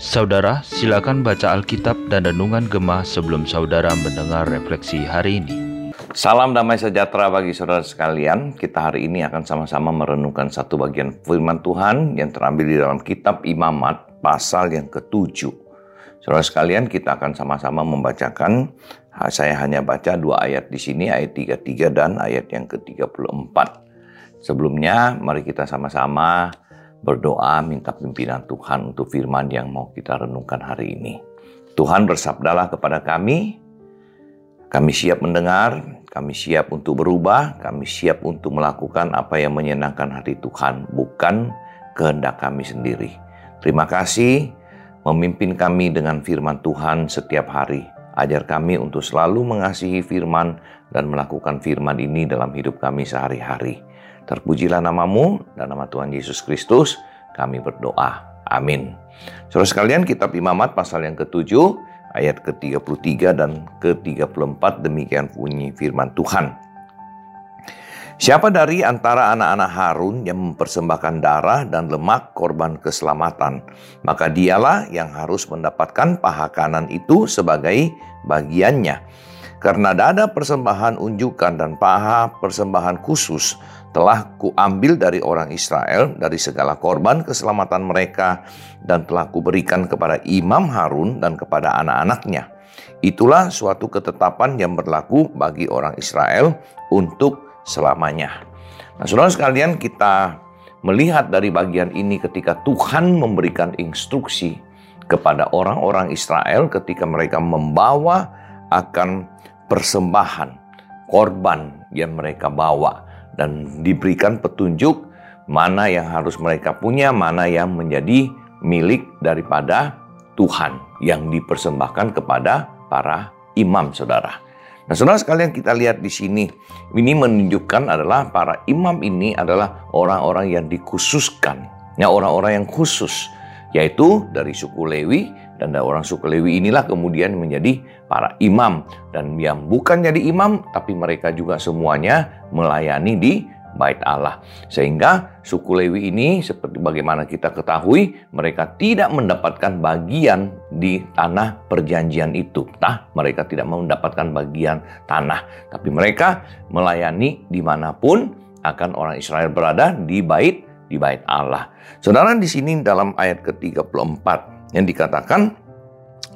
Saudara, silakan baca Alkitab dan Renungan Gemah sebelum saudara mendengar refleksi hari ini. Salam damai sejahtera bagi saudara sekalian. Kita hari ini akan sama-sama merenungkan satu bagian firman Tuhan yang terambil di dalam kitab Imamat pasal yang ketujuh. Saudara sekalian, kita akan sama-sama membacakan. Saya hanya baca dua ayat di sini, ayat 33 dan ayat yang ke-34. Sebelumnya, mari kita sama-sama berdoa minta pimpinan Tuhan untuk firman yang mau kita renungkan hari ini. Tuhan bersabdalah kepada kami, kami siap mendengar, kami siap untuk berubah, kami siap untuk melakukan apa yang menyenangkan hati Tuhan, bukan kehendak kami sendiri. Terima kasih memimpin kami dengan firman Tuhan setiap hari. Ajar kami untuk selalu mengasihi firman dan melakukan firman ini dalam hidup kami sehari-hari. Terpujilah namamu dan nama Tuhan Yesus Kristus kami berdoa. Amin. Saudara sekalian, kitab Imamat pasal yang ketujuh ayat ke-33 dan ke-34 demikian bunyi firman Tuhan. Siapa dari antara anak-anak Harun yang mempersembahkan darah dan lemak korban keselamatan, maka dialah yang harus mendapatkan paha kanan itu sebagai bagiannya. Karena dada persembahan unjukan dan paha persembahan khusus telah kuambil dari orang Israel dari segala korban keselamatan mereka dan telah kuberikan kepada Imam Harun dan kepada anak-anaknya. Itulah suatu ketetapan yang berlaku bagi orang Israel untuk selamanya. Nah, saudara sekalian, kita melihat dari bagian ini ketika Tuhan memberikan instruksi kepada orang-orang Israel ketika mereka membawa akan persembahan korban yang mereka bawa dan diberikan petunjuk mana yang harus mereka punya, mana yang menjadi milik daripada Tuhan yang dipersembahkan kepada para imam saudara. Nah, saudara sekalian kita lihat di sini, ini menunjukkan adalah para imam ini adalah orang-orang yang dikhususkan, ya orang-orang yang khusus, yaitu dari suku Lewi dan orang suku Lewi inilah kemudian menjadi para imam dan yang bukan jadi imam tapi mereka juga semuanya melayani di bait Allah. Sehingga suku Lewi ini seperti bagaimana kita ketahui mereka tidak mendapatkan bagian di tanah perjanjian itu. Nah, mereka tidak mendapatkan bagian tanah. Tapi mereka melayani di mana pun akan orang Israel berada di bait di bait Allah. Saudara di sini dalam ayat ke-34 yang dikatakan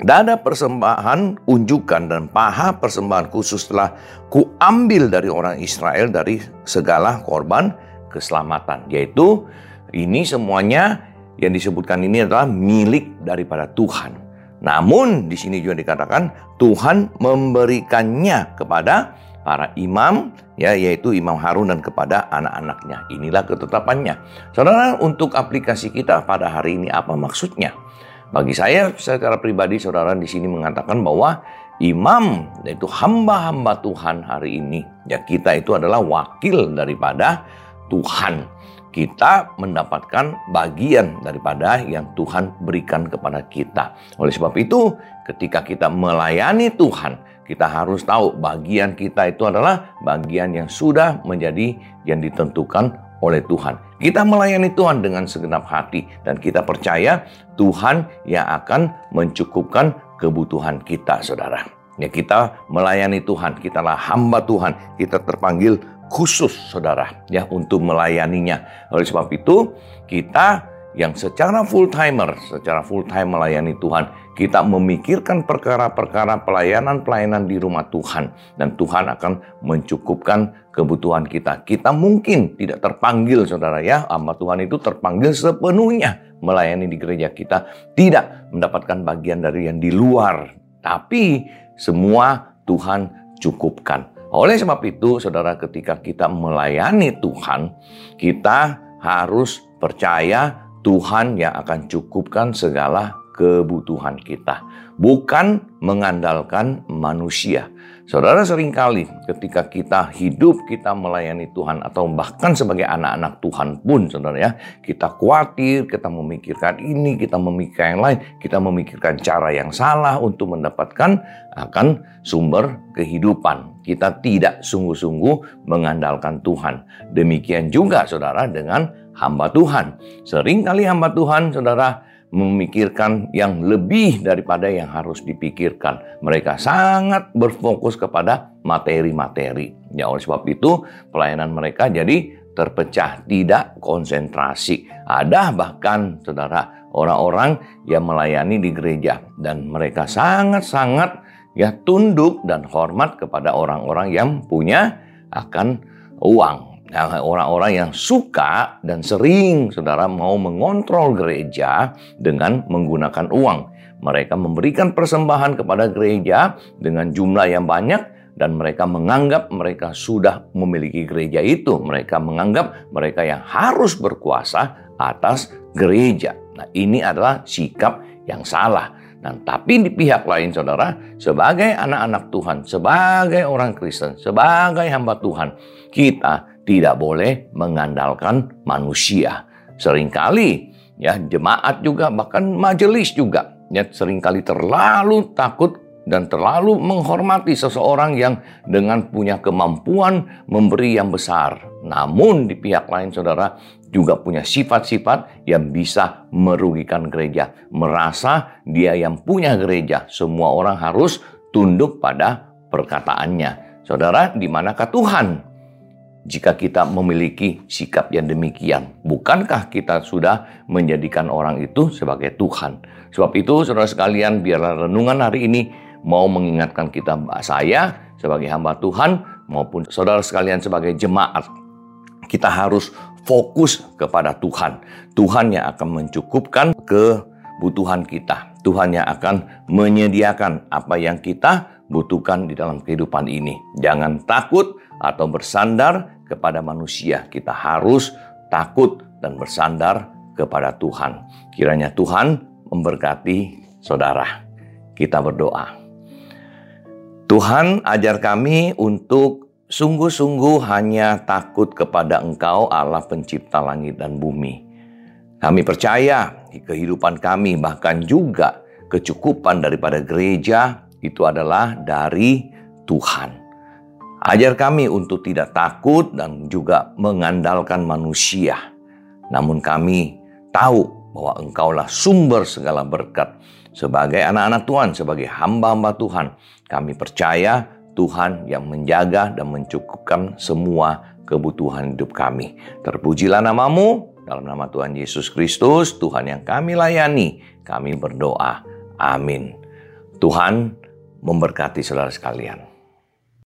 dada persembahan unjukan dan paha persembahan khusus telah kuambil dari orang Israel dari segala korban keselamatan yaitu ini semuanya yang disebutkan ini adalah milik daripada Tuhan. Namun di sini juga dikatakan Tuhan memberikannya kepada para imam ya yaitu Imam Harun dan kepada anak-anaknya. Inilah ketetapannya. Saudara untuk aplikasi kita pada hari ini apa maksudnya? Bagi saya secara pribadi saudara di sini mengatakan bahwa imam yaitu hamba-hamba Tuhan hari ini ya kita itu adalah wakil daripada Tuhan. Kita mendapatkan bagian daripada yang Tuhan berikan kepada kita. Oleh sebab itu, ketika kita melayani Tuhan, kita harus tahu bagian kita itu adalah bagian yang sudah menjadi yang ditentukan oleh Tuhan. Kita melayani Tuhan dengan segenap hati dan kita percaya Tuhan yang akan mencukupkan kebutuhan kita, saudara. Ya kita melayani Tuhan, kita lah hamba Tuhan, kita terpanggil khusus, saudara, ya untuk melayaninya. Oleh sebab itu, kita yang secara full timer, secara full time melayani Tuhan, kita memikirkan perkara-perkara pelayanan-pelayanan di rumah Tuhan dan Tuhan akan mencukupkan kebutuhan kita. Kita mungkin tidak terpanggil Saudara ya, hamba Tuhan itu terpanggil sepenuhnya melayani di gereja kita, tidak mendapatkan bagian dari yang di luar, tapi semua Tuhan cukupkan. Oleh sebab itu, saudara, ketika kita melayani Tuhan, kita harus percaya Tuhan yang akan cukupkan segala kebutuhan kita, bukan mengandalkan manusia. Saudara sering kali ketika kita hidup, kita melayani Tuhan atau bahkan sebagai anak-anak Tuhan pun saudara ya, kita khawatir, kita memikirkan ini, kita memikirkan yang lain, kita memikirkan cara yang salah untuk mendapatkan akan sumber kehidupan. Kita tidak sungguh-sungguh mengandalkan Tuhan. Demikian juga saudara dengan hamba Tuhan. Seringkali hamba Tuhan, saudara, memikirkan yang lebih daripada yang harus dipikirkan. Mereka sangat berfokus kepada materi-materi. Ya, oleh sebab itu pelayanan mereka jadi terpecah, tidak konsentrasi. Ada bahkan saudara orang-orang yang melayani di gereja dan mereka sangat-sangat ya tunduk dan hormat kepada orang-orang yang punya akan uang orang-orang yang suka dan sering saudara mau mengontrol gereja dengan menggunakan uang. Mereka memberikan persembahan kepada gereja dengan jumlah yang banyak dan mereka menganggap mereka sudah memiliki gereja itu. Mereka menganggap mereka yang harus berkuasa atas gereja. Nah, ini adalah sikap yang salah. Dan tapi di pihak lain saudara, sebagai anak-anak Tuhan, sebagai orang Kristen, sebagai hamba Tuhan, kita tidak boleh mengandalkan manusia. Seringkali ya jemaat juga bahkan majelis juga ya sering kali terlalu takut dan terlalu menghormati seseorang yang dengan punya kemampuan memberi yang besar. Namun di pihak lain saudara juga punya sifat-sifat yang bisa merugikan gereja. Merasa dia yang punya gereja. Semua orang harus tunduk pada perkataannya. Saudara, di manakah Tuhan? Jika kita memiliki sikap yang demikian? Bukankah kita sudah menjadikan orang itu sebagai Tuhan? Sebab itu, saudara sekalian, biarlah renungan hari ini mau mengingatkan kita, saya sebagai hamba Tuhan, maupun saudara sekalian sebagai jemaat. Kita harus fokus kepada Tuhan. Tuhan yang akan mencukupkan kebutuhan kita. Tuhan yang akan menyediakan apa yang kita butuhkan di dalam kehidupan ini. Jangan takut atau bersandar kepada manusia. Kita harus takut dan bersandar kepada Tuhan. Kiranya Tuhan memberkati saudara. Kita berdoa. Tuhan ajar kami untuk sungguh-sungguh hanya takut kepada Engkau Allah pencipta langit dan bumi. Kami percaya di kehidupan kami bahkan juga kecukupan daripada gereja itu adalah dari Tuhan. Ajar kami untuk tidak takut dan juga mengandalkan manusia. Namun kami tahu bahwa Engkaulah sumber segala berkat. Sebagai anak-anak Tuhan, sebagai hamba-hamba Tuhan, kami percaya Tuhan yang menjaga dan mencukupkan semua kebutuhan hidup kami. Terpujilah namamu, dalam nama Tuhan Yesus Kristus, Tuhan yang kami layani, kami berdoa. Amin. Tuhan memberkati saudara sekalian.